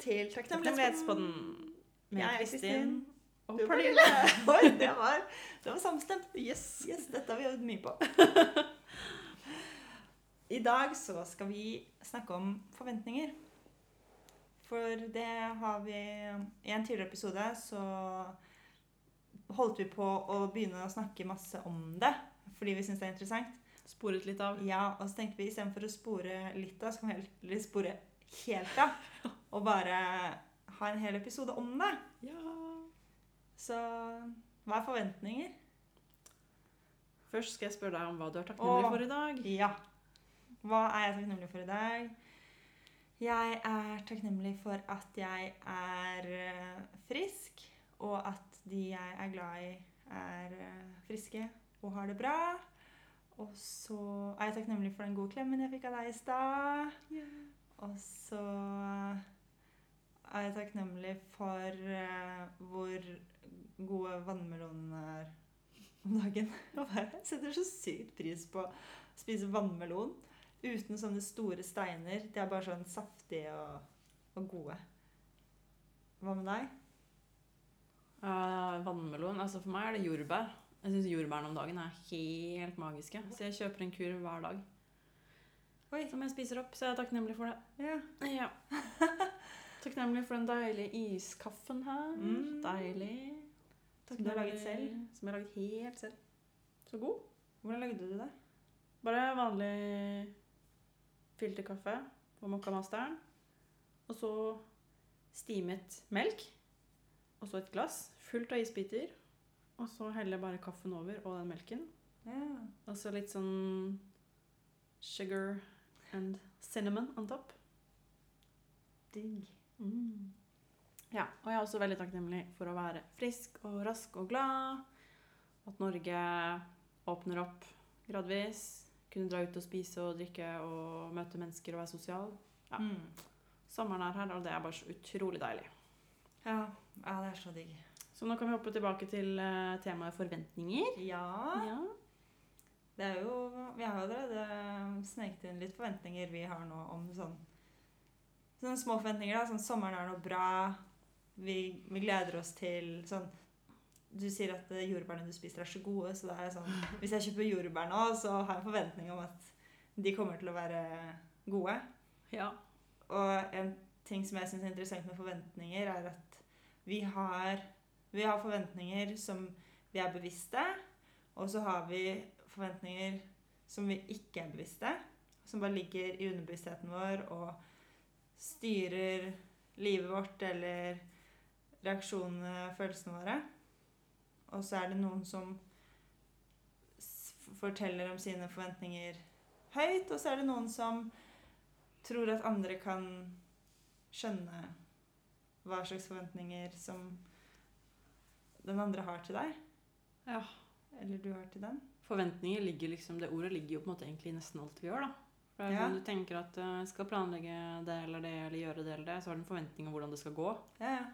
til Takknemlighetspodden med Kristin og Pernille. Oi, det var, det var samstemt. Yes. Yes, dette har vi øvd mye på. I dag så skal vi snakke om forventninger. For det har vi I en tidligere episode så holdt vi på å begynne å snakke masse om det fordi vi syns det er interessant. Sporet litt av. Ja, og så tenkte vi istedenfor å spore litt av, så kan vi heller spore helt av. Og bare ha en hel episode om det. Ja. Så hva er forventninger? Først skal jeg spørre deg om hva du er takknemlig for i dag. Ja. Hva er jeg takknemlig for i dag? Jeg er takknemlig for at jeg er eh, frisk, og at de jeg er glad i, er eh, friske og har det bra. Og så er jeg takknemlig for den gode klemmen jeg fikk av deg i stad. Og så er jeg takknemlig for uh, hvor gode vannmelonene er om dagen. Jeg setter så sykt pris på å spise vannmelon uten sånne store steiner. De er bare sånn saftige og, og gode. Hva med deg? Uh, vannmelon. Altså for meg er det jordbær. Jeg syns jordbærene om dagen er helt magiske. Så jeg kjøper en kurv hver dag Oi. som jeg spiser opp. Så jeg er takknemlig for det. Ja. Ja. takknemlig for den deilige iskaffen her. Mm. Deilig. Som du har laget selv? Som jeg har laget helt selv. Så god. Hvordan lagde du det? Bare vanlig filterkaffe på Mokkamasteren. Og så stimet melk. Og så et glass fullt av isbiter. Og så heller jeg bare kaffen over og den melken. Ja. Og så litt sånn sugar and cinnamon on top. Digg. Mm. Ja, og jeg er også veldig takknemlig for å være frisk og rask og glad. At Norge åpner opp gradvis. Kunne dra ut og spise og drikke og møte mennesker og være sosial. Ja. Mm. Sommeren er her, og det er bare så utrolig deilig. Ja. ja, det er så digg. Så nå kan vi hoppe tilbake til uh, temaet forventninger. Ja. Ja. Det er jo Vi har jo allerede sneket inn litt forventninger vi har nå om sånn Sånne små forventninger, da. Sånn sommeren er noe bra. Vi, vi gleder oss til sånn Du sier at eh, jordbærene du spiser, er så gode, så det er sånn Hvis jeg kjøper jordbær nå, så har jeg en forventning om at de kommer til å være gode. ja. Og en ting som jeg syns er interessant med forventninger, er at vi har, vi har forventninger som vi er bevisste, og så har vi forventninger som vi ikke er bevisste, som bare ligger i underbevisstheten vår og styrer livet vårt eller reaksjonene, følelsene våre. Og så er det noen som forteller om sine forventninger høyt, og så er det noen som tror at andre kan skjønne hva slags forventninger som den andre har til deg. Ja. Eller du har til den. Forventninger ligger liksom, det ordet ligger jo på en måte egentlig i nesten alt vi gjør. da. For det er Ja. sånn, Du tenker at eh, jeg skal planlegge det eller det, eller gjøre det eller det, så har du en forventning om hvordan det skal gå. Ja, ja.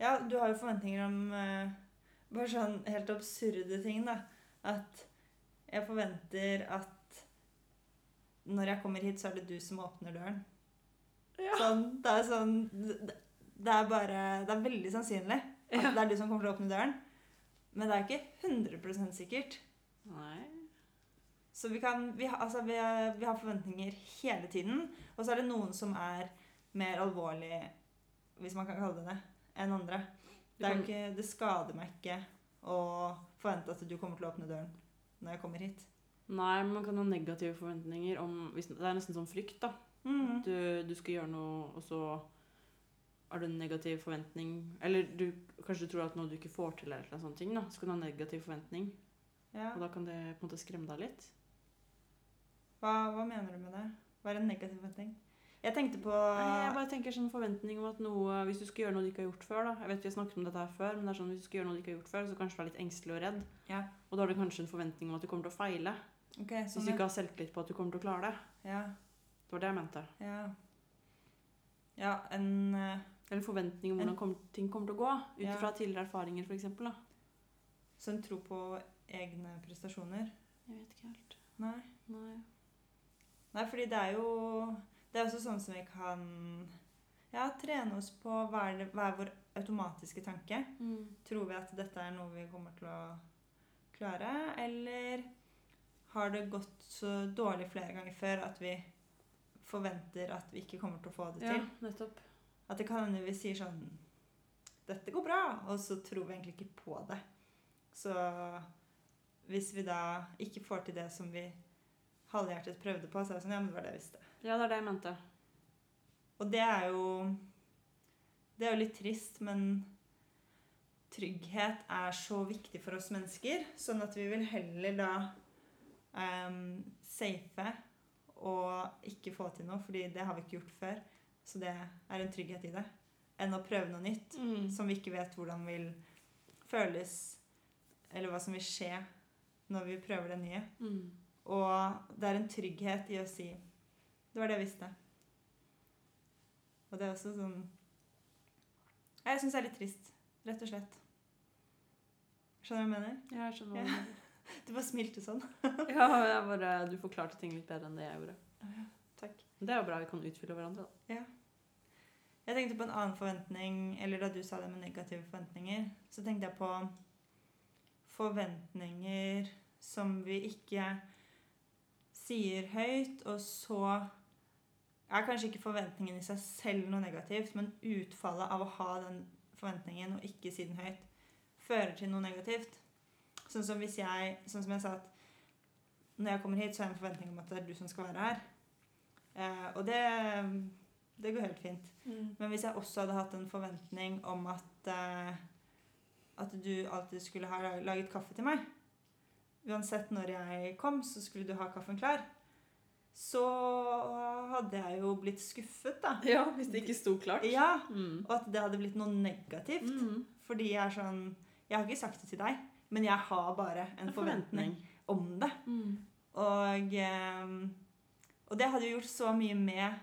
Ja, du har jo forventninger om uh, bare sånn helt absurde ting, da. At jeg forventer at når jeg kommer hit, så er det du som åpner døren. Sånn, det er sånn det- Det er bare Det er veldig sannsynlig at Ja. det er du som kommer til å åpne døren. Men det er ikke 100% sikkert. Nei. Så vi, kan, vi, altså, vi, vi har forventninger hele tiden. Og så er det noen som er mer alvorlig, hvis man kan kalle det det, enn andre. Det, ikke, det skader meg ikke å forvente at du kommer til å åpne døren når jeg kommer hit. Nei, man kan ha negative forventninger om Det er nesten sånn frykt, da. Mhm. Du, du skal gjøre noe, og så har du en negativ forventning Eller du, kanskje du tror at noe du ikke får til, eller noe sånt, ting, da. så kan du ha en negativ forventning. Ja. Og da kan det på en måte skremme deg litt. Hva, hva mener du med det? Hva er en negativ forventning? Jeg tenkte på Nei, jeg bare tenker sånn forventning om at noe Hvis du skal gjøre noe du ikke har gjort før, da. Jeg vet vi har snakket om dette her før, men det er sånn hvis du skal gjøre noe du ikke har gjort før, så kanskje du er litt engstelig og redd. Ja. Og da har du kanskje en forventning om at du kommer til å feile. Ok, Hvis sånn du ikke har selvtillit på at du kommer til å klare det. Ja, Det var det jeg mente. ja. Ja, en eh, Eller forventning om hvordan kom, ting kommer til å gå. Ut Ja. tidligere erfaringer, f.eks. sånn tro på egne prestasjoner. Jeg vet ikke helt. Nei. Nei. Nei, fordi det er jo Det er også sånn som vi kan ja, trene oss på hva er, det, hva er vår automatiske tanke. Mm. Tror vi at dette er noe vi kommer til å klare, eller har det gått så dårlig flere ganger før at vi forventer at vi ikke kommer til å få det til? Ja, nettopp. At det kan hende vi sier sånn Dette går bra, og så tror vi egentlig ikke på det. Så hvis vi da ikke får til det som vi halvhjertet prøvde på, så er det sånn Ja, men det var det jeg visste. Ja, det er det jeg mente. Og det er jo Det er jo litt trist, men trygghet er så viktig for oss mennesker, sånn at vi vil heller da um, safe og ikke få til noe, fordi det har vi ikke gjort før. Så det er en trygghet i det. Enn å prøve noe nytt Mm. som vi ikke vet hvordan vil føles, eller hva som vil skje når vi prøver det nye. Mm. Og det er en trygghet i å si Det var det jeg visste. Og det er også sånn Jeg syns det er litt trist, rett og slett. Skjønner du hva jeg mener? Ja, jeg skjønner hva du mener. Du bare smilte sånn. Ja, jeg bare, du forklarte ting litt bedre enn det jeg gjorde. Takk. Det er jo bra vi kan utfylle hverandre, da. Jeg tenkte på en annen forventning, eller da du sa det med negative forventninger, så tenkte jeg på forventninger som vi ikke sier høyt, og så er kanskje ikke forventningen i seg selv noe negativt, men utfallet av å ha den forventningen og ikke si den høyt, fører til noe negativt. Sånn som hvis jeg, sånn som jeg sa at når jeg kommer hit, så har jeg en forventning om at det er du som skal være her. Eh, og det, det går helt fint. Men hvis jeg også hadde hatt en forventning om at, eh, at du alltid skulle ha laget kaffe til meg Uansett når jeg kom, så skulle du ha kaffen klar. Så hadde jeg jo blitt skuffet, da. Ja, hvis det ikke sto klart. Ja, Mm. Og at det hadde blitt noe negativt. Mm. Fordi jeg er sånn Jeg har ikke sagt det til deg, men jeg har bare en, En forventning om det. Mm. Og, eh, og det hadde jo gjort så mye med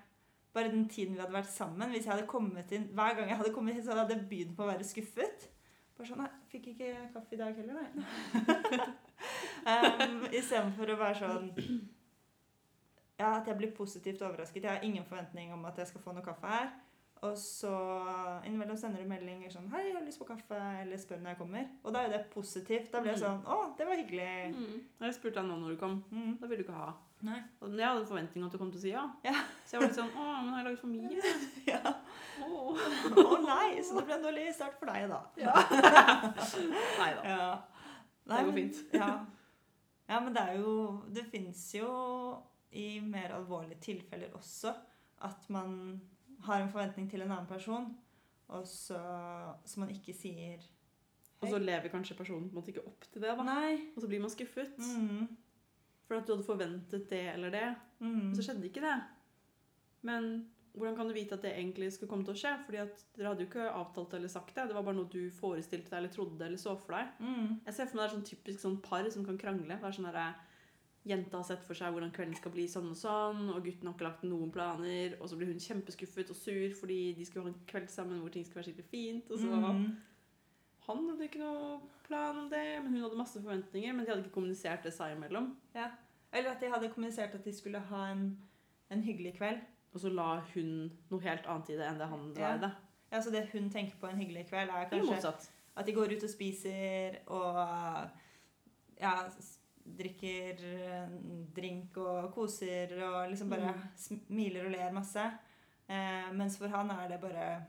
bare den tiden vi hadde vært sammen. Hvis jeg hadde kommet inn, Hver gang jeg hadde kommet hit, så hadde jeg begynt på å være skuffet. Bare sånn Nei, fikk ikke kaffe i dag heller, nei. um, Istedenfor å være sånn Ja, at jeg blir positivt overrasket. Jeg har ingen forventning om at jeg skal få noe kaffe her. Og så innimellom sender du meldinger sånn 'Hei, jeg har lyst på kaffe.' Eller spør når jeg kommer. Og da er jo det positivt. Da blir jeg Mm. sånn 'Å, det var hyggelig'. Mm. Jeg spurte deg nå når du kom. Mm. Da ville du ikke ha. Nei. Og jeg hadde en forventning om at du kom til å si ja. Ja. Så jeg var litt sånn Å, men har jeg laget for mye? Ja. Åh. oh, nei, så det ble en dårlig start for deg, da. Ja. Nei da. Ja. Det går fint. Ja. ja, men det er jo Det fins jo i mer alvorlige tilfeller også at man har en forventning til en annen person, og så som man ikke sier Og så lever kanskje personen på en måte ikke opp til det, da. Nei. Og så blir man skuffet. Mm. For at du hadde forventet det eller det, Mm. og så skjedde ikke det. Men hvordan kan du vite at det egentlig skulle komme til å skje? Fordi at dere hadde jo ikke avtalt eller sagt det. Det var bare noe du forestilte deg eller trodde eller så for deg. Mm. Jeg ser for meg det er sånn typisk sånn par som kan krangle. Det er sånn der, Jenta har sett for seg hvordan kvelden skal bli sånn og sånn, og gutten har ikke lagt noen planer, og så blir hun kjempeskuffet og sur fordi de skulle ha en kveld sammen hvor ting skulle være skikkelig fint. Og så Mm. Han hadde ikke noe plan om det, men hun hadde masse forventninger, men de hadde ikke kommunisert det seg imellom. Ja. Eller at de hadde kommunisert at de skulle ha en, en hyggelig kveld. Og så la hun noe helt annet i det enn det han la i det. Ja, Så det hun tenker på en hyggelig kveld, er kanskje. At de går ut og spiser og ja, drikker drink og koser og liksom bare Mm. smiler og ler masse. Eh, mens for han er det bare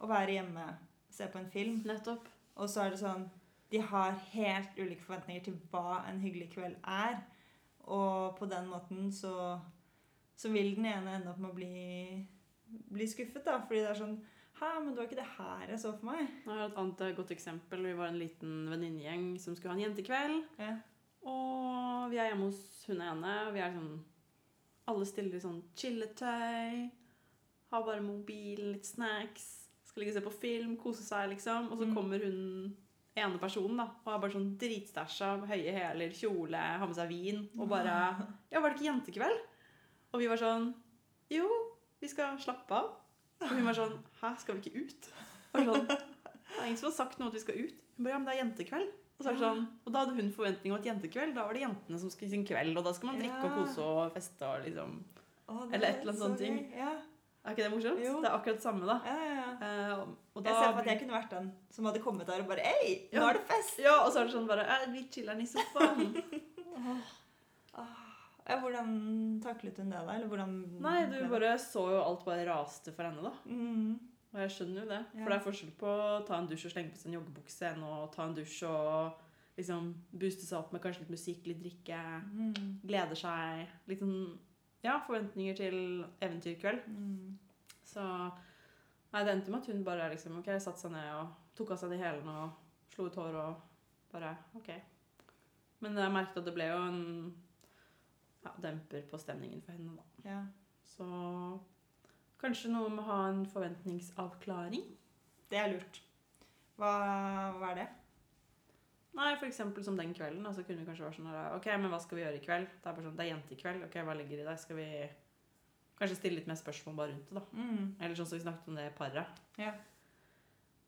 å være hjemme, se på en film. Nettopp. Og så er det sånn De har helt ulike forventninger til hva en hyggelig kveld er. Og på den måten så, så vil den ene ende opp med å bli, bli skuffet, da. Fordi det er sånn Hæ, men det var ikke det her jeg så for meg. Jeg har et annet eh, godt eksempel. Vi var en liten venninnegjeng som skulle ha en jentekveld. Ja. Og vi er hjemme hos hun ene. og Vi er sånn Alle stiller i sånn chilletøy. Har bare mobilen, litt snacks. Skal ligge og se på film, kose seg, liksom. Og så Mm. kommer hun ene personen da, og er bare sånn dritstæsja, høye hæler, kjole, har med seg vin. Og bare Ja, var det ikke jentekveld? Og vi var sånn Jo, vi skal slappe av. Og hun var sånn Hæ, skal vi ikke ut? Og sånn, det er ingen som har sagt noe at vi skal ut. Hun bare Ja, men det er jentekveld. Og, sånn, og da hadde hun forventning om at jentekveld, da var det jentene som skulle sin kveld, og da skal man drikke og kose og feste og liksom Å, Eller er et eller annet sånt ting. Ja. Er ikke det morsomt? Jo. Det er akkurat det samme, da. Ja, ja, ja. Uh, og da Jeg ser for at jeg kunne vært den som hadde kommet der og bare Hei, nå er det fest! Ja, og så er det sånn bare Vi chiller'n i sofaen. Ja, hvordan taklet hun det, da? Eller hvordan Nei, du bare så jo alt bare raste for henne, da. mm. Og jeg skjønner jo det. Ja. For det er forskjell på å ta en dusj og slenge på seg en joggebukse enn å ta en dusj og liksom booste seg opp med kanskje litt musikk, litt drikke, Mm. gleder seg. Litt sånn ja, forventninger til eventyrkveld. Mm. Så nei, det endte med at hun bare liksom ok, satte seg ned og tok av seg de hælene og slo ut hår og bare OK. Men jeg merket at det ble jo en ja, demper på stemningen for henne, da. Ja. Så kanskje noe med å ha en forventningsavklaring. Det er lurt. Hva, hva er det? Nei, eksempel som den kvelden. Altså kunne det kanskje vært sånn OK, men hva skal vi gjøre i kveld? Det er bare sånn, det er jentekveld. OK, hva ligger i det? Skal vi kanskje stille litt mer spørsmål bare rundt det, da? Mm. Eller sånn som vi snakket om det paret. Ja.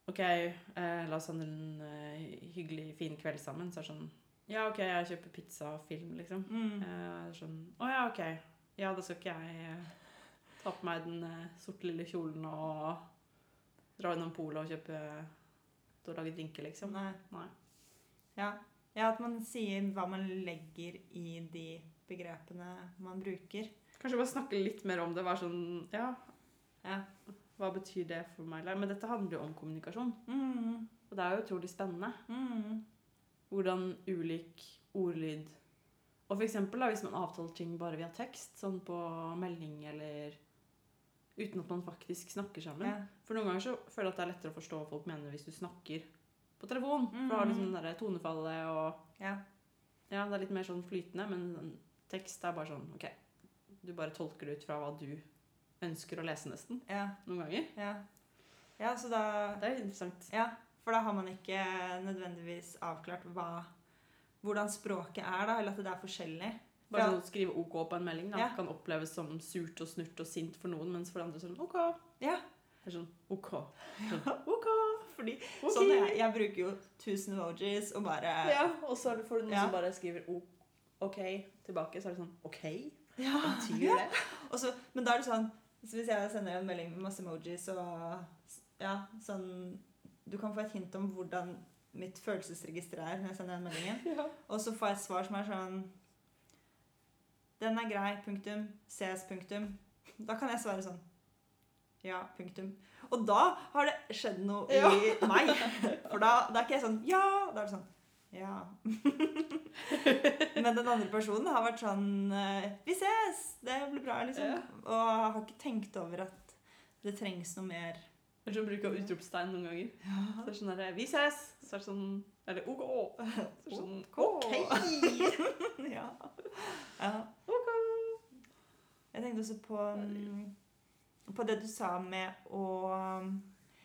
OK, eh, la oss ha en eh, hyggelig, fin kveld sammen. Så er det sånn Ja, OK, jeg kjøper pizza og film, liksom. Mm. Eh, sånn Å ja, OK. Ja, da skal ikke jeg eh, ta på meg den eh, sorte lille kjolen og dra innom polet og kjøpe og lage drinker, liksom. Nei. Nei. Ja. ja, at man sier hva man legger i de begrepene man bruker. Kanskje bare snakke litt mer om det. Være sånn Ja, Ja. hva betyr det for meg? Men dette handler jo om kommunikasjon. Mm. Og det er jo utrolig spennende. Mm. Hvordan ulik ordlyd Og for eksempel da, hvis man avtaler ting bare via tekst, sånn på melding eller Uten at man faktisk snakker sammen. Ja. For noen ganger så føler jeg at det er lettere å forstå hva folk mener hvis du snakker på telefon. For da har du liksom det der tonefallet og ja. Ja, det er litt mer sånn flytende, men tekst er bare sånn OK. Du bare tolker det ut fra hva du ønsker å lese, nesten. Ja. Noen ganger. Ja. ja, så da Det er interessant. Ja, for da har man ikke nødvendigvis avklart hva, hvordan språket er, da, eller at det er forskjellig. Bare Ja. sånn skrive OK på en melding da, Ja. kan oppleves som surt og snurt og sint for noen, mens for andre sånn OK. Ja. Det er sånn OK. Sånn, OK. Fordi okay. sånn jeg. Jeg bruker jo 1000 emojis og bare Ja, og så får du noen Ja. som bare skriver OK tilbake, så er det sånn OK? Ja. Betyr ja. det? Og så, men da er det sånn så Hvis jeg sender en melding med masse emojis og ja, sånn Du kan få et hint om hvordan mitt følelsesregister er når jeg sender den meldingen. Ja. Og så får jeg et svar som er sånn Den er grei, punktum. Ses, punktum. Da kan jeg svare sånn Ja, punktum. Og da har det skjedd noe Ja. i meg. For da, da er ikke jeg sånn Ja. Da er det sånn Ja. Men den andre personen har vært sånn eh, Vi ses! Det blir bra, liksom. Ja. Og har ikke tenkt over at det trengs noe mer. Det er sånn bruk av utropstegn noen ganger. Ja. Så det er sånn her, Vi ses! Så er det sånn Eller OK. Så sånn Ok. OK. ja. ja. Jeg tenkte også på, mm, på det du sa med å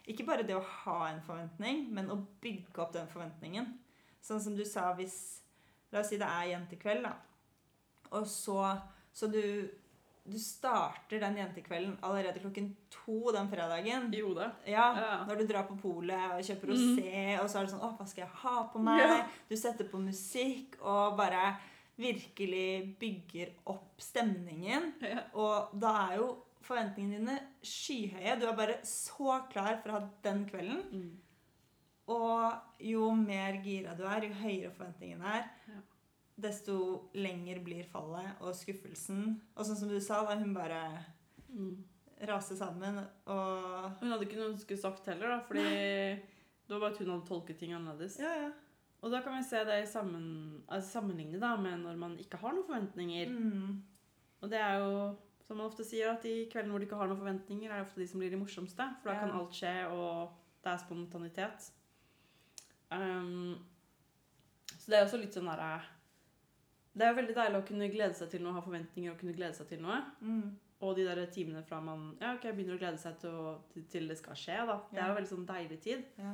Ikke bare det å ha en forventning, men å bygge opp den forventningen. Sånn som du sa hvis La oss si det er jentekveld, da. Og så Så du, du starter den jentekvelden allerede klokken to den fredagen. Jo da. Ja, Ja. Når du drar på polet og kjøper rosé, og så er det sånn Å, hva skal jeg ha på meg? Ja. Du setter på musikk og bare virkelig bygger opp stemningen. Ja. Og da er jo forventningene dine skyhøye. Du er bare så klar for å ha den kvelden. Mm. Og jo mer gira du er, jo høyere forventningene er, Ja. Desto lenger blir fallet og skuffelsen. Og sånn som du sa, da hun bare Mm. raser sammen og Hun hadde ikke noe hun skulle sagt heller, da, fordi det var bare at hun hadde tolket ting annerledes. Ja, ja. Og da kan vi se det i sammen, altså sammenligne da, med når man ikke har noen forventninger. Mm. Og det er jo, som man ofte sier, at de kveldene hvor du ikke har noen forventninger, er det ofte de som blir de morsomste. For da kan alt skje, og det er spontanitet. Um, så det er også litt sånn derre Det er jo veldig deilig å kunne glede seg til noe, ha forventninger og kunne glede seg til noe. Mm. Og de der timene fra man ja, ok, begynner å glede seg til, å, til, til det skal skje. da. Det er jo veldig sånn deilig tid. Ja.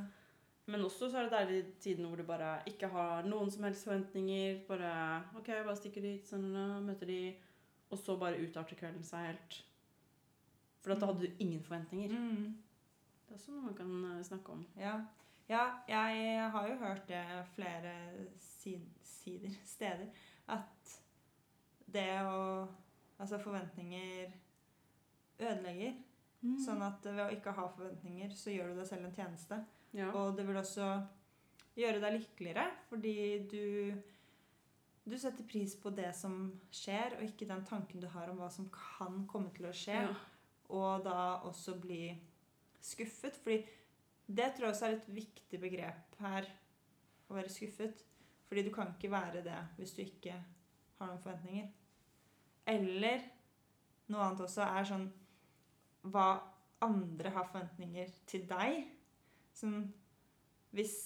Men også så er det deilig tiden hvor du bare ikke har noen som helst forventninger. Bare OK, jeg bare stikker dit, sånn, og møter de, og så bare utarter kvelden seg helt. For at da hadde du ingen forventninger. Mm. Det er også noe man kan eh, snakke om. Ja. ja, jeg har jo hørt det flere sider, steder, at det å Altså forventninger ødelegger. Mm. Sånn at ved å ikke ha forventninger, så gjør du deg selv en tjeneste. ja. Og det vil også gjøre deg lykkeligere, fordi du du setter pris på det som skjer, og ikke den tanken du har om hva som kan komme til å skje. ja. Og da også bli skuffet. Fordi det tror jeg også er et viktig begrep her, å være skuffet. Fordi du kan ikke være det hvis du ikke har noen forventninger. Eller noe annet også er sånn hva andre har forventninger til deg. Sånn hvis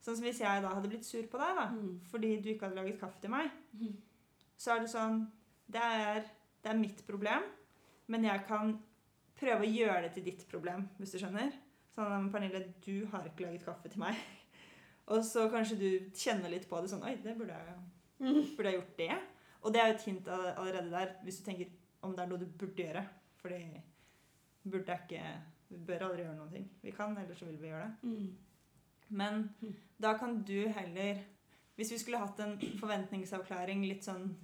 Sånn som hvis jeg da hadde blitt sur på deg, da, Mm. fordi du ikke hadde laget kaffe til meg, Mm. så er det sånn det er, det er mitt problem, men jeg kan prøve å gjøre det til ditt problem, hvis du skjønner. Sånn «Men Pernille, du har ikke laget kaffe til meg. Og så kanskje du kjenner litt på det sånn Oi, det burde jeg, Mm. burde jeg gjort det? Og det er jo et hint allerede der, hvis du tenker om det er noe du burde gjøre. Fordi burde jeg ikke Vi bør aldri gjøre noen ting. Vi kan, ellers så vil vi gjøre det. Mm. Men Mm. da kan du heller Hvis vi skulle hatt en forventningsavklaring litt sånn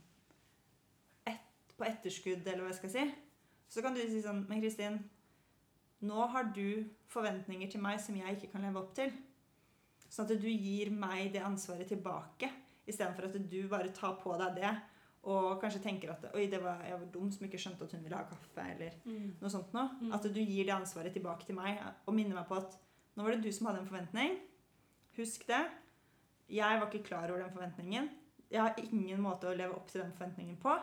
et, på etterskudd, eller hva jeg skal si, så kan du si sånn Men Kristin, nå har du forventninger til meg som jeg ikke kan leve opp til. Sånn at du gir meg det ansvaret tilbake, istedenfor at du bare tar på deg det. Og kanskje tenker at Oi, det var, jeg var dum som ikke skjønte at hun ville ha kaffe. Eller Mm. noe sånt noe. Mm. At du gir det ansvaret tilbake til meg og minner meg på at nå var det du som hadde en forventning. Husk det. Jeg var ikke klar over den forventningen. Jeg har ingen måte å leve opp til den forventningen på.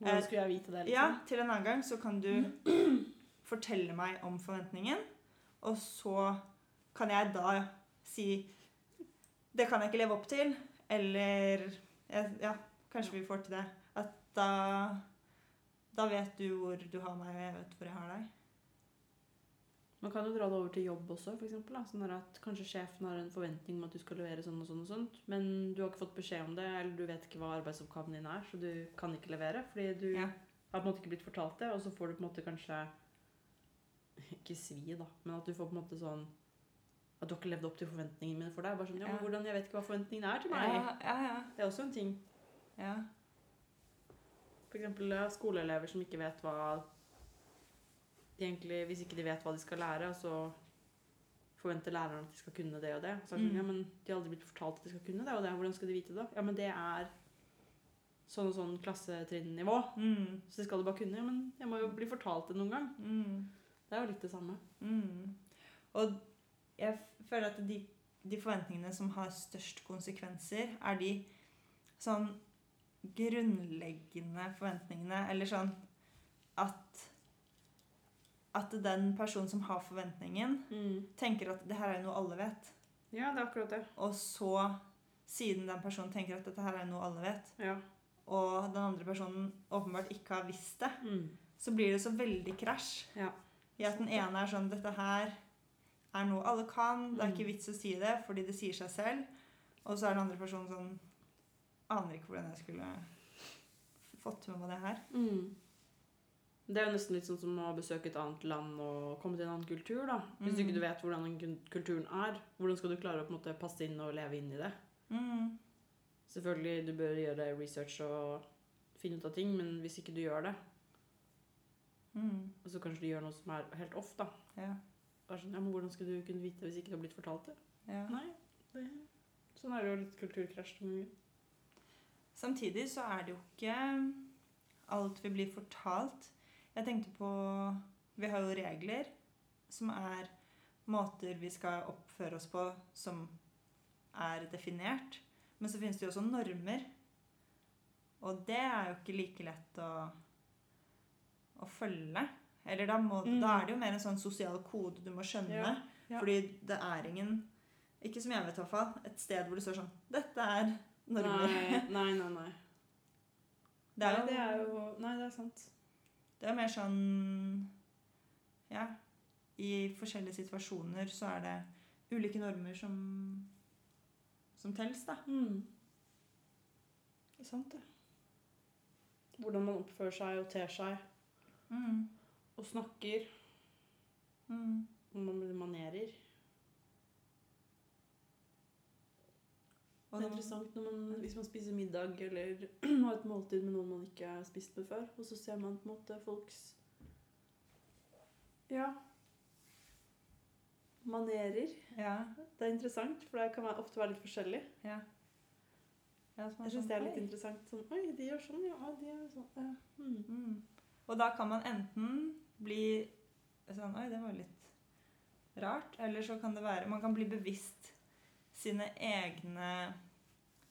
Hvordan skulle jeg vite det? liksom? Ja, Til en annen gang så kan du fortelle meg om forventningen, og så kan jeg da si Det kan jeg ikke leve opp til. Eller Ja, kanskje vi får til det. At da Da vet du hvor du har meg, og jeg vet hvor jeg har deg. Man kan jo dra det over til jobb også, for eksempel, da. Sånn at kanskje sjefen har en forventning om at du skal levere sånn og sånn og sånt, men du har ikke fått beskjed om det, eller du vet ikke hva arbeidsoppgaven din er, så du kan ikke levere, fordi du Ja. har på en måte ikke blitt fortalt det, og så får du på en måte kanskje ikke svi, da, men at du får på en måte sånn at du ikke levd opp til forventningene mine for deg. Bare sånn, ja, men hvordan, Jeg vet ikke hva forventningene er til meg. Ja, ja, ja. Det er også en ting. ja. Eksempel ja, skoleelever som ikke vet hva de egentlig, Hvis ikke de vet hva de skal lære, så forventer læreren at de skal kunne det og det. Så sånn, Mm. ja, men De har aldri blitt fortalt at de skal kunne det, og det. Hvordan skal de vite det? Ja, men det er sånn og sånn klassetrinnivå. Mm. Så det skal du bare kunne. Ja, men jeg må jo bli fortalt det noen gang. Mm. Det er jo litt det samme. Mm. Og jeg føler at de, de forventningene som har størst konsekvenser, er de sånn grunnleggende forventningene. Eller sånn at At den personen som har forventningen, tenker at det her er noe alle vet. Ja, det er akkurat det. Og så, siden den personen tenker at dette her er noe alle vet, Ja. og den andre personen åpenbart ikke har visst det, Mm. så blir det så veldig krasj. Ja. I at den ene er sånn Dette her er noe alle kan. Det er Mm. ikke vits å si det, fordi det sier seg selv. Og så er den andre personen sånn Aner ikke hvordan jeg skulle fått med meg det her. Mm. Det er jo nesten litt sånn som å besøke et annet land og komme til en annen kultur. da. Hvis du Mm. ikke vet hvordan den kulturen er, hvordan skal du klare å på en måte passe inn og leve inn i det? Mm. Selvfølgelig, du bør gjøre research og finne ut av ting, men hvis ikke du gjør det, Mm. så kanskje du gjør noe som er helt off, da. Ja. Da er sånn, ja, men Hvordan skulle du kunne vite det hvis ikke du har blitt fortalt det? ja. Nei, det, Sånn er det jo litt kulturkrasj noen ganger. Samtidig så er det jo ikke alt vi blir fortalt. Jeg tenkte på Vi har jo regler som er måter vi skal oppføre oss på som er definert. Men så finnes det jo også normer. Og det er jo ikke like lett å, å følge. Eller da, må, Mm. da er det jo mer en sånn sosial kode du må skjønne. Ja, ja. Fordi det er ingen Ikke som jeg vet, i hvert fall. Et sted hvor det står sånn Dette er normer. Nei, nei, nei. nei. Det er, Nei, jo, det er jo Nei, det er sant. det er mer sånn Ja. I forskjellige situasjoner så er det ulike normer som som telles, da. Mm. Det er sant, det. Hvordan man oppfører seg og ter seg Mm. Og snakker. Mm. Man manerer. Og Det er interessant når man, hvis man spiser middag eller har et måltid med noen man ikke har spist med før, og så ser man på en måte folks Ja manerer. Ja. Det er interessant, for det kan ofte være litt forskjellig. ja. Ja, sånn, Jeg syns det er litt interessant. Sånn, Oi, de gjør sånn, ja. De gjør sånn. Ja. Mm. Mm. Og da kan man enten bli sånn Oi, det var litt rart. Eller så kan det være Man kan bli bevisst sine egne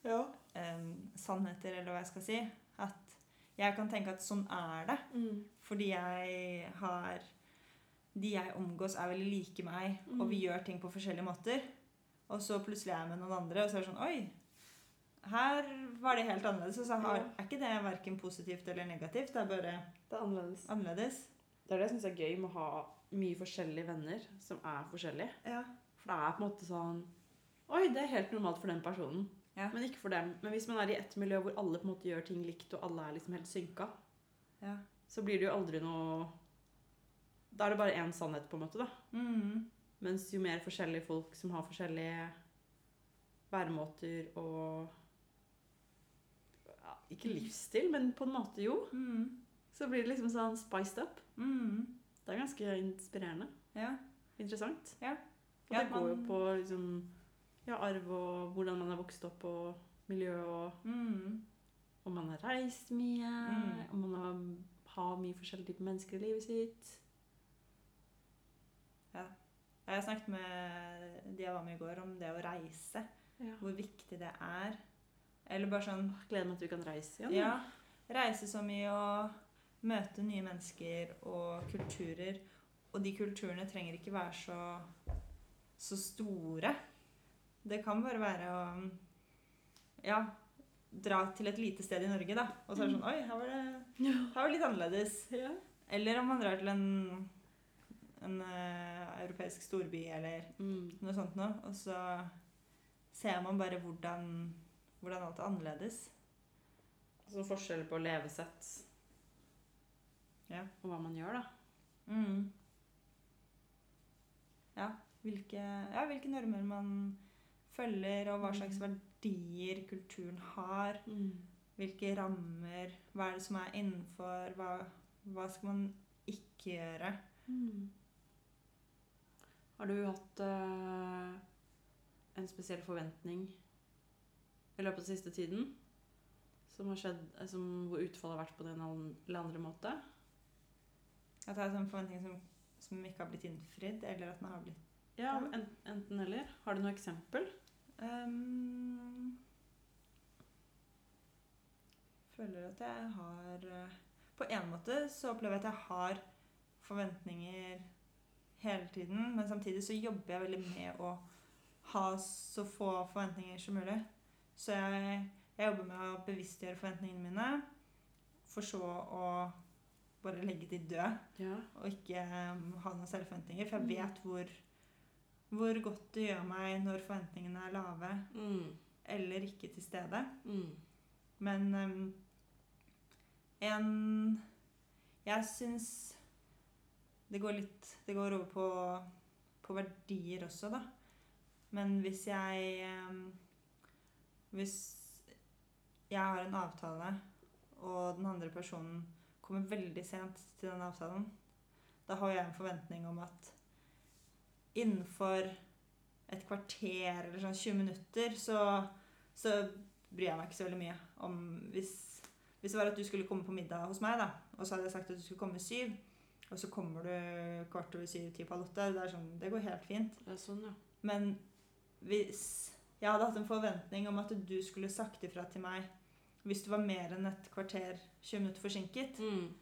Ja. em, sannheter, eller hva jeg skal si. At jeg kan tenke at sånn er det. Mm. Fordi jeg har De jeg omgås, er veldig like meg, Mm. og vi gjør ting på forskjellige måter. Og så plutselig er jeg med noen andre, og så er det sånn Oi, her var det helt annerledes. Og så har, Ja. er ikke det verken positivt eller negativt. Det er bare Det er annerledes. annerledes. Det er det jeg syns er gøy med å ha mye forskjellige venner som er forskjellige. Ja. For det er på en måte sånn Oi, det er helt normalt for den personen. Ja. Men ikke for dem. Men hvis man er i ett miljø hvor alle på en måte gjør ting likt, og alle er liksom helt synka, ja. så blir det jo aldri noe Da er det bare én sannhet, på en måte, da. Mm. Mens jo mer forskjellige folk som har forskjellige væremåter og ja, Ikke livsstil, men på en måte jo. Mm. Så blir det liksom sånn spiced up. Mm. Det er ganske inspirerende. Ja. Interessant. Ja. Og Ja, det går jo på liksom, ja, arv og hvordan man er vokst opp, og miljø, og Mm. om man har reist mye, Mm. om man har, har mye forskjellige typer mennesker i livet sitt. Jeg har snakket med de jeg var med i går, om det å reise. Ja. Hvor viktig det er. Eller bare sånn Gleder meg til vi kan reise igjen. Ja. Reise så mye og møte nye mennesker og kulturer. Og de kulturene trenger ikke være så, så store. Det kan bare være å ja, dra til et lite sted i Norge, da. Og så er det sånn Oi, her var det, her var det litt annerledes. Ja. Eller om man drar til en, en uh, europeisk storby eller Mm. noe sånt noe, og så ser man bare hvordan, hvordan alt er annerledes. Altså forskjell på levesett Ja. og hva man gjør, da. Mm. Ja, hvilke, ja, hvilke normer man følger, og hva slags Mm. verdier kulturen har. Hvilke rammer, hva er det som er innenfor, hva, hva skal man ikke gjøre. Mm. Har du hatt eh, en spesiell forventning i løpet av siste tiden? Som har skjedd, eh, som, hvor utfallet har vært på den eller andre måte? At det er en forventning som, som ikke har blitt innfridd, eller at den har blitt Ja, Ja. enten eller. Har du noe eksempel? Um, føler at jeg har eh, På en måte så opplever jeg at jeg har forventninger hele tiden, men samtidig så jobber jeg veldig med å ha så få forventninger som mulig. Så jeg, jeg jobber med å bevisstgjøre forventningene mine, for så å bare legge de døde Ja. og ikke um, ha noen selvforventninger. For jeg Mm. vet hvor, hvor godt det gjør meg når forventningene er lave Mm. eller ikke til stede. Mm. Men um, en Jeg syns det går litt Det går over på, på verdier også, da. Men hvis jeg um, Hvis jeg har en avtale, og den andre personen kommer veldig sent til den avtalen, da har jeg en forventning om at innenfor et kvarter eller sånn 20 minutter, så, så bryr jeg meg ikke så veldig mye om hvis, hvis det var at du skulle komme på middag hos meg, da, og så hadde jeg sagt at du skulle komme syv, og så kommer du kvart over syv, ti på halv åtte, det sånn, det går helt fint. Det er sånn, ja. Men hvis jeg hadde hatt en forventning om at du skulle sagt ifra til meg hvis du var mer enn et kvarter, 20 minutter forsinket, Mm.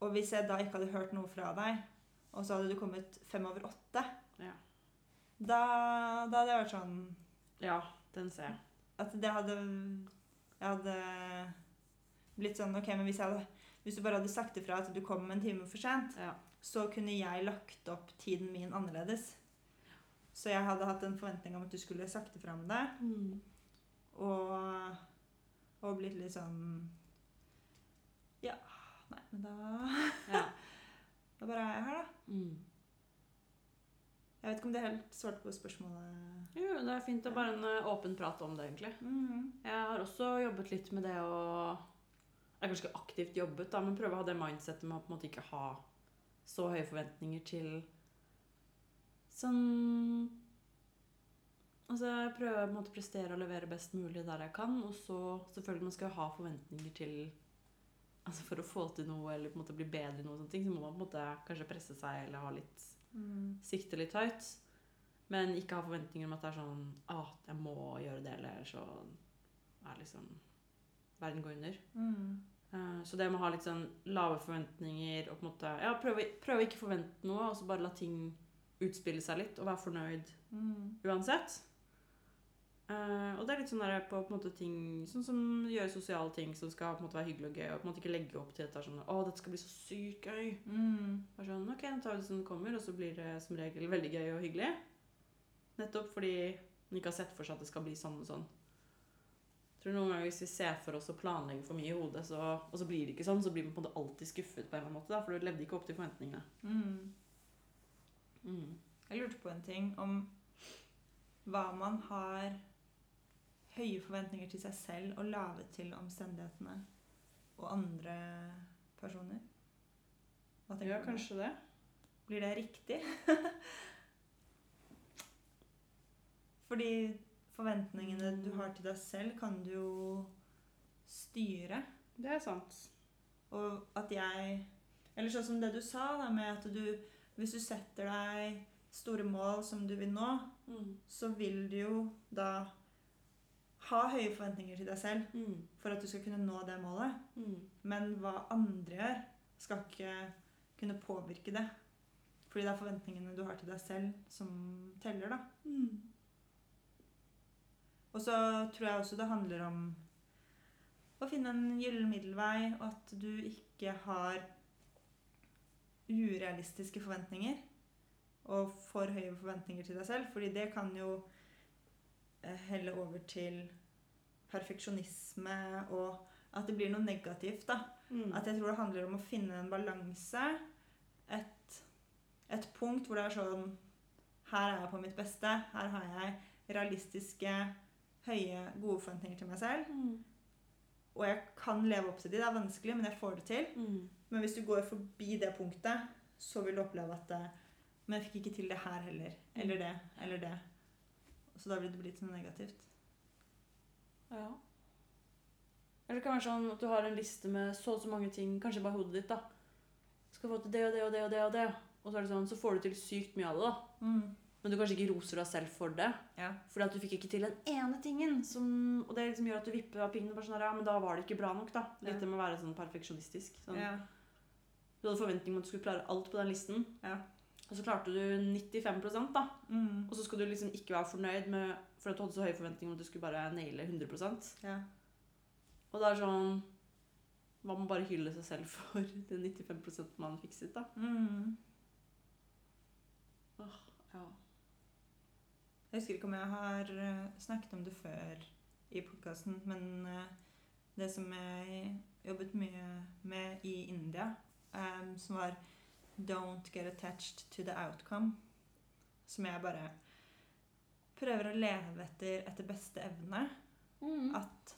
og hvis jeg da ikke hadde hørt noe fra deg, og så hadde du kommet fem over åtte, Ja. da, da hadde jeg vært sånn ja, den ser jeg. At det hadde Jeg hadde blitt sånn Ok, men hvis, jeg hadde, hvis du bare hadde sagt ifra at du kom en time for sent, Ja. så kunne jeg lagt opp tiden min annerledes. Så jeg hadde hatt en forventning om at du skulle sagt ifra om det, Mm. og, og blitt litt sånn Ja, nei, men da Ja. Da bare er jeg her, da. Mm. Jeg vet ikke om det helt svarte på spørsmålet. Jo, det er fint å bare en eh, åpen prat om det, egentlig. Mm. Jeg har også jobbet litt med det å Jeg har kanskje ikke aktivt jobbet, da, men prøve å ha det mindsettet med å på en måte ikke ha så høye forventninger til sånn Altså jeg prøver på en måte å prestere og levere best mulig der jeg kan, og så selvfølgelig man skal jo ha forventninger til Altså for å få til noe eller på en måte bli bedre i noe, sånt, så må man på en måte kanskje presse seg eller ha litt Mm. sikte litt høyt. Men ikke ha forventninger om at det er sånn ah, jeg må gjøre det, eller så er liksom verden går under. Mm. Uh, så det med å ha litt sånn lave forventninger og på en måte ja, prøve, prøve ikke forvente noe, og så bare la ting utspille seg litt, og være fornøyd Mm. uansett. Eh, og det er litt sånn der på, på en måte ting Sånn som gjøre sosiale ting som skal på en måte være hyggelig og gøy, og på en måte ikke legge opp til dette sånn Å, dette skal bli så sykt gøy. Mm. Bare sånn, ok, nå tar vi det som det kommer, og så blir det som regel veldig gøy og hyggelig. Nettopp fordi man ikke har sett for seg at det skal bli sånn og sånn. Jeg tror noen ganger Hvis vi ser for oss å planlegge for mye i hodet, så, og så blir det ikke sånn, så blir man på en måte alltid skuffet på en eller annen måte, da, for du levde ikke opp til forventningene. Mm. Mm. Jeg lurte på en ting om hva man har høye forventninger til seg selv og lave til omstendighetene og andre personer. Ja, kanskje det. Blir det riktig? Fordi forventningene du har til deg selv, kan du jo styre. Det er sant. Og at jeg Eller sånn som det du sa, da, med at du Hvis du setter deg store mål som du vil nå, Mm. så vil du jo da ha høye forventninger til deg selv Mm. for at du skal kunne nå det målet. Mm. Men hva andre gjør, skal ikke kunne påvirke det. Fordi det er forventningene du har til deg selv, som teller, da. Mm. Og så tror jeg også det handler om å finne en gyllen middelvei, og at du ikke har urealistiske forventninger og for høye forventninger til deg selv, fordi det kan jo eh, helle over til perfeksjonisme og at det blir noe negativt, da. Mm. At jeg tror det handler om å finne en balanse. Et, et punkt hvor det er sånn Her er jeg på mitt beste. Her har jeg realistiske, høye, gode forventninger til meg selv. Mm. Og jeg kan leve opp til de. Det er vanskelig, men jeg får det til. Mm. Men hvis du går forbi det punktet, så vil du oppleve at det, Men jeg fikk ikke til det her heller. Eller det. Eller det. Så da blir det blitt noe negativt. Ja. Eller det kan være sånn at du har en liste med så og så mange ting, kanskje bare hodet ditt, da. Skal få til det og det og det og det og det. Og så er det sånn, så får du til sykt mye av det, da. Mm. Men du kanskje ikke roser deg selv for det. Ja. Fordi at du fikk ikke til den ene tingen. Som, og det liksom gjør at du vipper av pinnen. Bare sånn, ja, men da var det ikke bra nok, da. Litt Ja. med å være sånn perfeksjonistisk. Sånn. ja. Du hadde forventning om at du skulle klare alt på den listen. Ja. Og så klarte du 95 da. Mm. Og så skal du liksom ikke være fornøyd med For du hadde så høye forventninger om at du skulle bare naile 100 ja. Og det er sånn Man må bare hylle seg selv for de 95% man fikset, da. Mm. Ja. Jeg husker ikke om jeg har eh, snakket om det før i podkasten, men eh, det som jeg jobbet mye med i India, um, som var 'Don't get attached to the outcome', som jeg bare prøver å leve etter etter beste evne. Mm. At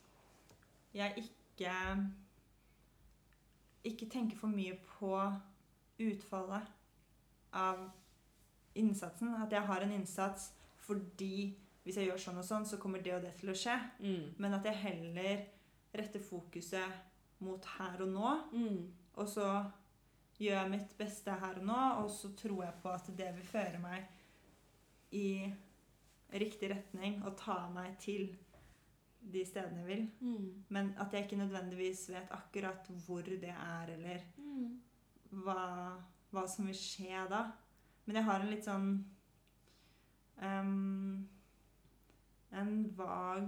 jeg ikke ikke tenker for mye på utfallet av innsatsen. At jeg har en innsats fordi hvis jeg gjør sånn og sånn, så kommer det og det til å skje. Mm. Men at jeg heller retter fokuset mot her og nå. Mm. Og så gjør jeg mitt beste her og nå, og så tror jeg på at det vil føre meg i riktig retning og ta meg til de stedene jeg vil. Mm. Men at jeg ikke nødvendigvis vet akkurat hvor det er, eller Mm. hva, hva som vil skje da. Men jeg har en litt sånn um, En vag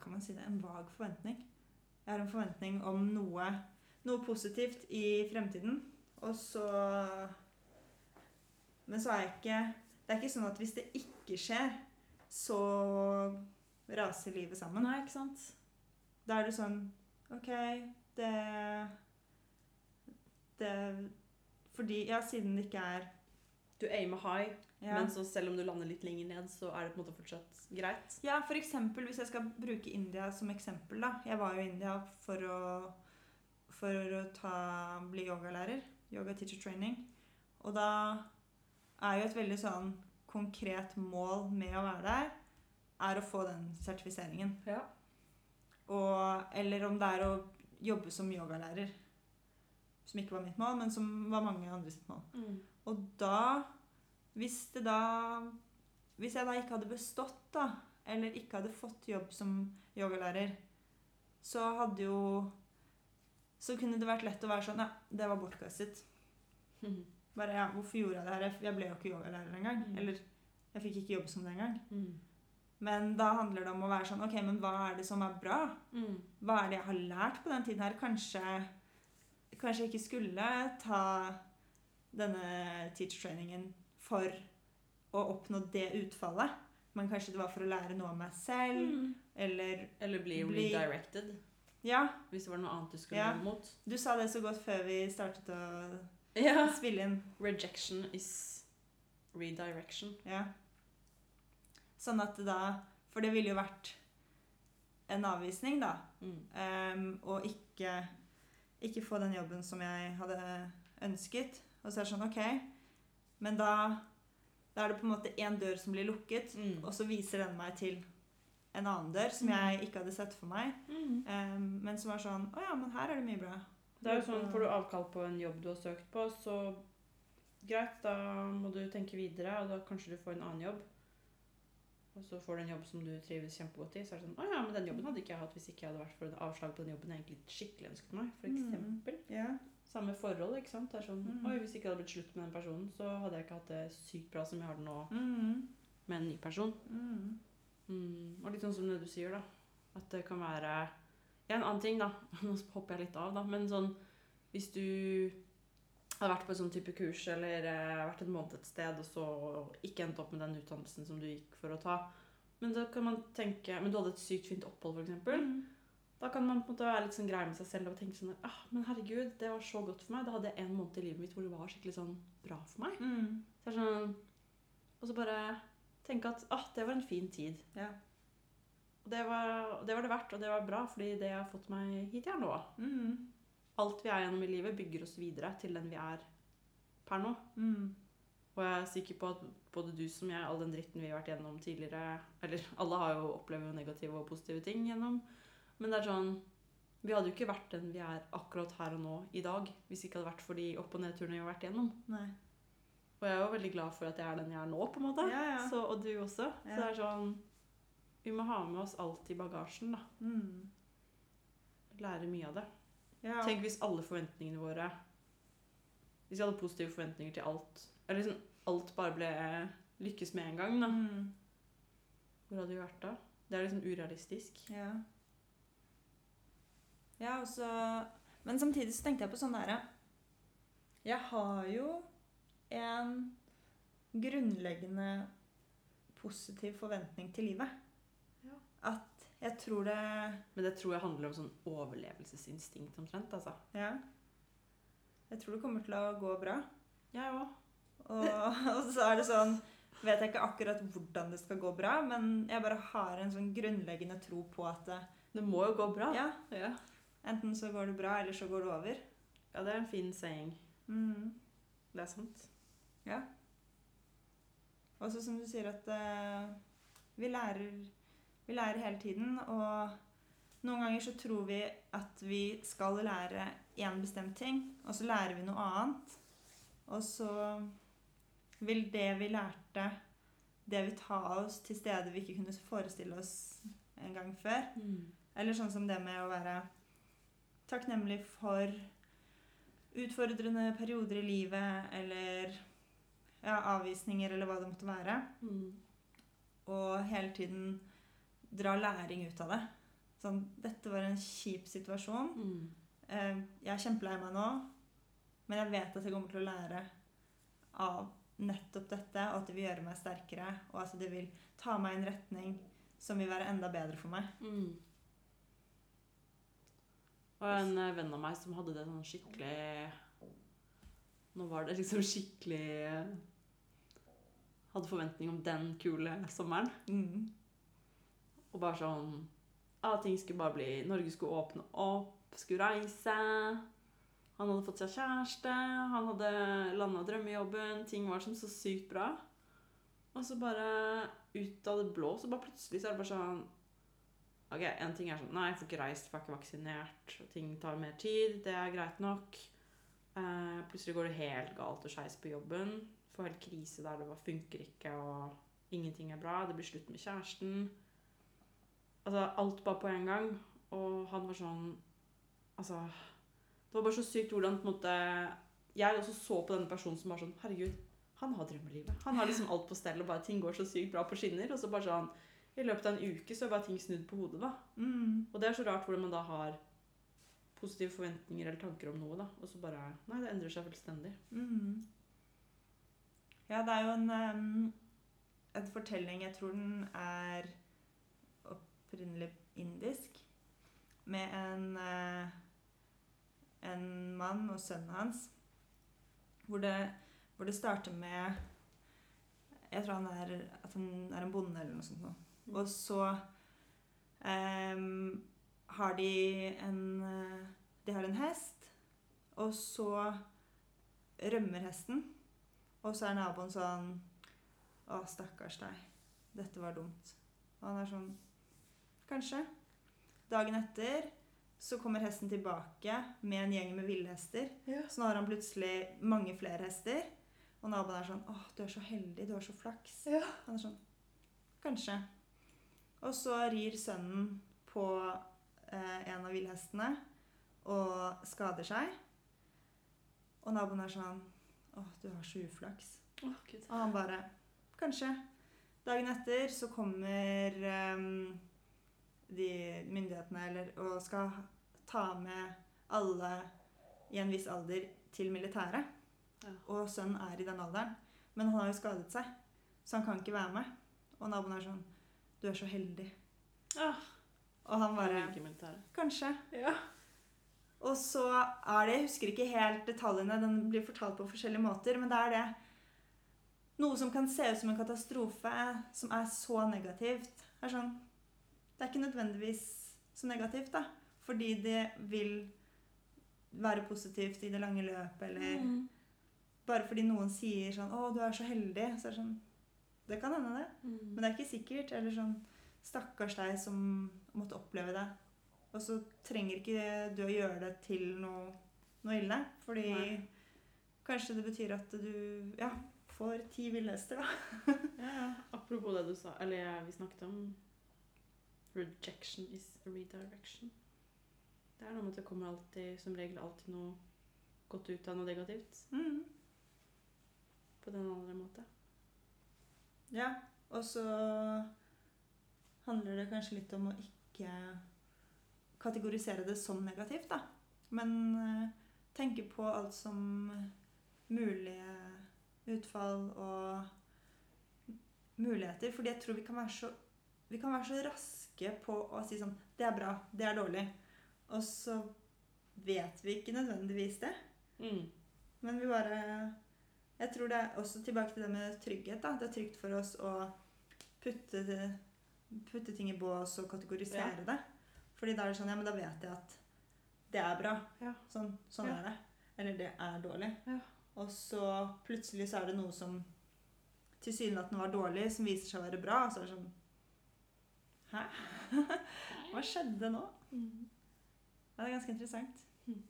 Kan man si det? En vag forventning. Jeg har en forventning om noe, noe positivt i fremtiden. Og så Men så er jeg ikke Det er ikke sånn at hvis det ikke skjer, så raser livet sammen. Nei, ikke sant? Da er det sånn OK, det Det Fordi Ja, siden det ikke er Du aimer high. Ja. Men så selv om du lander litt lenger ned, så er det på en måte fortsatt greit. Ja, for eksempel hvis jeg skal bruke India som eksempel, da. Jeg var jo i India for å, for å ta, bli yogalærer. Yoga teacher training. Og da er jo et veldig sånn konkret mål med å være der, er å få den sertifiseringen. Ja. Og, eller om det er å jobbe som yogalærer. Som ikke var mitt mål, men som var mange andre sitt mål. Mm. Og da Hvis det da Hvis jeg da ikke hadde bestått, da, eller ikke hadde fått jobb som yogalærer, så hadde jo Så kunne det vært lett å være sånn Ja, det var bortkastet. Mm. Bare ja, hvorfor gjorde jeg det her? Jeg ble jo ikke yogalærer engang. Mm. Eller jeg fikk ikke jobb som det engang. Mm. Men da handler det om å være sånn Ok, men hva er det som er bra? Mm. Hva er det jeg har lært på den tiden her? Kanskje, kanskje jeg ikke skulle ta denne teacher-trainingen for å oppnå det utfallet. Men kanskje det var for å lære noe om meg selv, Mm. eller Eller bli, Bli- redirected, Ja, hvis det var noe annet du skulle Ja. mot. du sa det så godt før vi startet å Ja. spille inn. Rejection is redirection. Ja. Sånn at da For det ville jo vært en avvisning, da. Mm. Um, og ikke, ikke få den jobben som jeg hadde ønsket. Og så er det sånn, ok, men da, da er det på en måte én dør som blir lukket, Mm. og så viser den meg til en annen dør som Mm. jeg ikke hadde sett for meg. Mm. Um, men som var sånn, å ja, men her er det mye bra. Det er jo sånn, Får du avkall på en jobb du har søkt på, så greit, da må du tenke videre, og da kanskje du får en annen jobb. Og så får du en jobb som du trives kjempegodt i. Så er det sånn Å ja, men den jobben hadde ikke jeg hatt hvis ikke jeg hadde vært for en avslag på den jobben jeg egentlig skikkelig ønsket meg. For Mm. eksempel. Samme forhold, ikke sant. Det er sånn Mm. Oi, hvis ikke det hadde blitt slutt med den personen, så hadde jeg ikke hatt det sykt bra som jeg har det nå Mm. med en ny person. Mm. Mm, og litt sånn som det du sier, da. At det kan være En annen ting, da. Nå hopper jeg litt av, da. Men sånn hvis du hadde vært på en sånn type kurs eller eh, vært en måned et sted, og så ikke endt opp med den utdannelsen som du gikk for å ta. Men da kan man tenke Men du hadde et sykt fint opphold, f.eks. Mm. Da kan man på en måte være litt sånn grei med seg selv og tenke sånn ah, Men herregud, det var så godt for meg. Da hadde jeg en måned i livet mitt hvor det var skikkelig sånn bra for meg. Mm. Så sånn Og så bare tenke at ah, det var en fin tid. Ja. Det var, det var det verdt, og det var bra, fordi det har fått meg hit jeg er nå. Mm. Alt vi er gjennom i livet, bygger oss videre til den vi er per nå. Mm. Og jeg er sikker på at både du som jeg, all den dritten vi har vært gjennom tidligere Eller alle har jo opplevd negative og positive ting gjennom. Men det er sånn Vi hadde jo ikke vært den vi er akkurat her og nå i dag, hvis det ikke hadde vært for de opp- og nedturene vi har vært gjennom. Nei. Og jeg er jo veldig glad for at jeg er den jeg er nå, på en måte. Ja, ja. Så, og du også. Ja. Så det er sånn Vi må ha med oss alt i bagasjen, da. Mm. Lære mye av det. Ja. Tenk hvis alle forventningene våre Hvis vi hadde positive forventninger til alt Eller liksom alt bare ble lykkes med en gang, da. Mm. Hvor hadde vi vært da? Det er liksom urealistisk. Ja. Ja, og så Men samtidig så tenkte jeg på sånn derre Jeg har jo en grunnleggende positiv forventning til livet. At jeg tror det Men det tror jeg handler om sånn overlevelsesinstinkt omtrent, altså. Ja. Jeg tror det kommer til å gå bra. Jeg òg. Og, og så er det sånn Vet jeg ikke akkurat hvordan det skal gå bra, men jeg bare har en sånn grunnleggende tro på at det, Det må jo gå bra. ja, ja. enten så går det bra, eller så går det over. Ja, det er en fin saying. Mm. Det er sant. Ja. Også som du sier at uh, vi, lærer, vi lærer hele tiden, og noen ganger så tror vi at vi skal lære én bestemt ting, og så lærer vi noe annet. Og så vil det vi lærte, det vil ta oss til steder vi ikke kunne forestille oss en gang før. Eller sånn som det med å være takknemlig for utfordrende perioder i livet, eller ja, avvisninger, eller hva det måtte være. Mm. Og hele tiden dra læring ut av det. Sånn, dette var en kjip situasjon. Mm. Eh, Jeg er kjempelei meg nå, men jeg vet at jeg kommer til å lære av nettopp dette, og at det vil gjøre meg sterkere, og at det vil ta meg i en retning som vil være enda bedre for meg. Mm. Og en eh, venn av meg som hadde det sånn skikkelig Nå var det liksom skikkelig hadde forventning om den kule sommeren. Mm. Og bare sånn at ting skulle bare bli Norge skulle åpne opp, skulle reise. Han hadde fått seg kjæreste, han hadde landa drømmejobben. Ting var som så sykt bra. Og så bare ut av det blå, så bare plutselig så er det bare sånn Ok, en ting er sånn Nei, jeg får ikke reist, får ikke vaksinert. Ting tar mer tid. Det er greit nok. Eh, plutselig går det helt galt og skeis på jobben. Får helt krise der det bare funker ikke, og ingenting er bra. Det blir slutt med kjæresten. Altså, alt bare på en gang. Og han var sånn Altså Det var bare så sykt hvordan på en måte Jeg også så på denne personen som var sånn Herregud, han har drømmelivet. Han har liksom alt på stell, og bare ting går så sykt bra på skinner. Og så bare sånn I løpet av en uke så er bare ting snudd på hodet, da. Mm. Og det er så rart hvordan man da har positive forventninger eller tanker om noe, da. Og så bare Nei, det endrer seg fullstendig. Mm. Ja, det er jo en, en fortelling Jeg tror den er opprinnelig indisk. Med en, eh, en mann og sønnen hans. Hvor det, hvor det starter med Jeg tror han er, at han er en bonde eller noe sånt. Nå. Mm. Og så em, har de en De har en hest, og så rømmer hesten. Og så er naboen sånn Å, stakkars deg. Dette var dumt. Og han er sånn Kanskje. Dagen etter så kommer hesten tilbake med en gjeng med villhester. Ja. Så nå har han plutselig mange flere hester. Og naboen er sånn Å, du er så heldig. Du har så flaks. Ja. Han er sånn Kanskje. Og så rir sønnen på eh, en av villhestene og skader seg. Og naboen er sånn Å, du har så uflaks. Oh, Og han bare Kanskje. Dagen etter så kommer ehm, de myndighetene eller, og skal ta med alle i en viss alder til militæret. Ja. Og sønnen er i den alderen. Men han har jo skadet seg, så han kan ikke være med. Og naboen er sånn Du er så heldig. Ja. Og han bare ikke. Kanskje. Ja. Og så er det Jeg husker ikke helt detaljene, den blir fortalt på forskjellige måter, men det er det Noe som kan se ut som en katastrofe, som er så negativt, er sånn Det er ikke nødvendigvis så negativt, da. Fordi det vil være positivt i det lange løpet, eller Mm. bare fordi noen sier sånn 'Å, du er så heldig', så er det sånn Det kan hende, det. Mm. Men det er ikke sikkert. Eller sånn Stakkars deg som måtte oppleve det. Og så trenger ikke du å gjøre det til noe, noe ille. Fordi Nei. kanskje det betyr at du ja, får ti villhester, da. Ja, ja. Apropos det du sa, eller vi snakket om Rejection is redirection. Det er noe med at det kommer alltid, som regel alltid noe godt ut av noe negativt. Mm. På den andre måte. Ja. Og så handler det kanskje litt om å ikke kategorisere det som negativt, da. Men eh, tenke på alt som mulige utfall og muligheter. Fordi jeg tror vi kan være så, vi kan være så raske på å si sånn Det er bra. Det er dårlig. Og så vet vi ikke nødvendigvis det. Mm. Men vi bare Jeg tror det er også tilbake til det med trygghet. da. Det er trygt for oss å putte, putte ting i bås og kategorisere det. Fordi da er det sånn Ja, men da vet jeg at det er bra. Ja. Sånn, sånn Ja. er det. Eller det er dårlig. Ja. Og så plutselig så er det noe som tilsynelatende var dårlig, som viser seg å være bra. Og så er det sånn Hæ? Hva skjedde nå? Mm. Ja, det er ganske interessant. Mhm.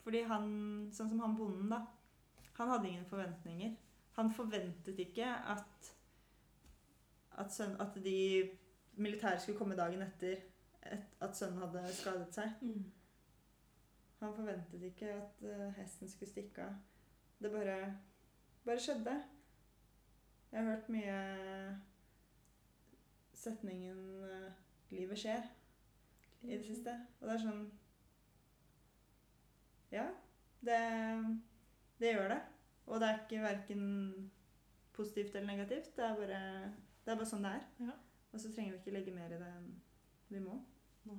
Fordi han, sånn som han bonden, da. Han hadde ingen forventninger. Han forventet ikke at at, søn, at de militære skulle komme dagen etter et, at sønnen hadde skadet seg. Mm. Han forventet ikke at uh, hesten skulle stikke av. Det bare, bare skjedde. Jeg har hørt mye setningen eh, 'livet skjer' i det siste. Og det er sånn Ja, det, det gjør det. Og det er ikke verken positivt eller negativt. Det er bare, det er bare sånn det er. Ja. Og så trenger vi ikke legge mer i det enn vi må. Nei.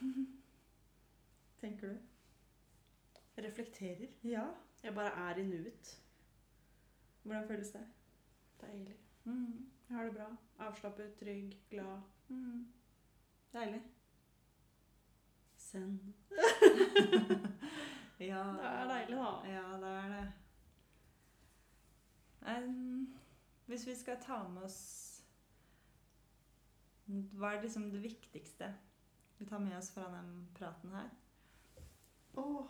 Tenker du? reflekterer. Ja. Jeg bare er i nuet. Hvordan føles det? Mm. Jeg har det bra. Avslappet, trygg, glad. Mm. Deilig. Send. Ja. Det er deilig, da. Ja, det er det. Um, hvis vi skal ta med oss Hva er liksom det viktigste vi tar med oss fra den praten her? Åh.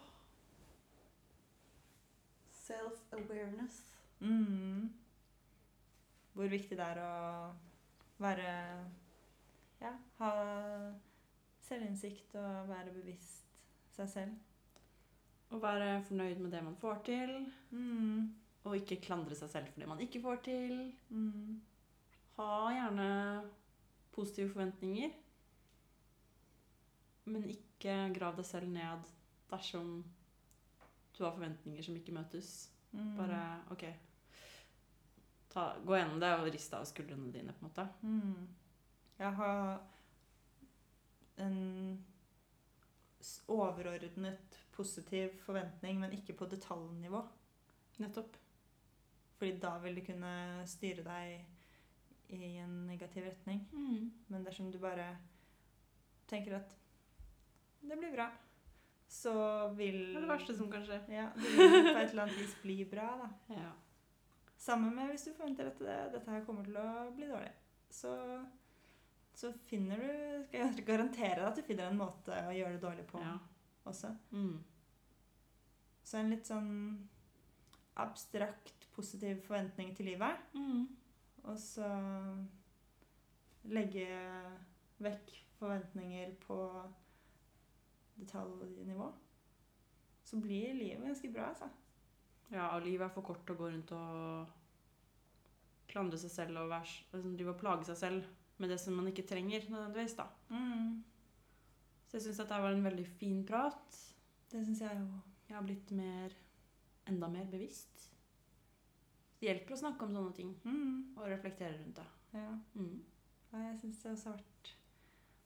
Self-awareness. Mm. Hvor viktig det er å være Ja, ha selvinnsikt og være bevisst seg selv. Å være fornøyd med det man får til. Mm. Og ikke klandre seg selv for det man ikke får til. Mm. Ha gjerne positive forventninger. Men ikke grav deg selv ned dersom du har forventninger som ikke møtes. Mm. Bare OK. Ta, gå gjennom det og riste av skuldrene dine, på en måte. Mm. Jeg har en overordnet positiv forventning, men ikke på detaljnivå. Nettopp. Fordi da vil det kunne styre deg i en negativ retning. Men dersom du bare tenker at det blir bra, så vil Det er det verste som kan skje. Ja, det vil på et eller annet vis bli bra, da. Ja. Sammen med hvis du forventer at det, dette her kommer til å bli dårlig. Så, så finner du Skal jeg garantere deg at du finner en måte å gjøre det dårlig på ja. også. Mm. Så en litt sånn abstrakt, positiv forventning til livet. Mm. Og så legge vekk forventninger på detaljnivå. Så blir livet ganske bra, altså. Ja, og livet er for kort til å gå rundt og klandre seg selv og være, liksom, drive og plage seg selv med det som man ikke trenger nødvendigvis. da. Mm. Så jeg syns dette var en veldig fin prat. Det syns jeg òg. Jeg har blitt mer, enda mer bevisst. Det hjelper å snakke om sånne ting Mm. og reflektere rundt det. Ja. Mm. Ja, jeg syns det også har vært,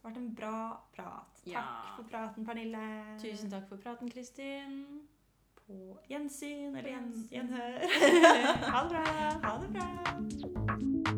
vært en bra prat. Takk Ja. for praten, Pernille. Tusen takk for praten, Kristin på gjensyn eller gjenhør. ha det bra. Ha det bra.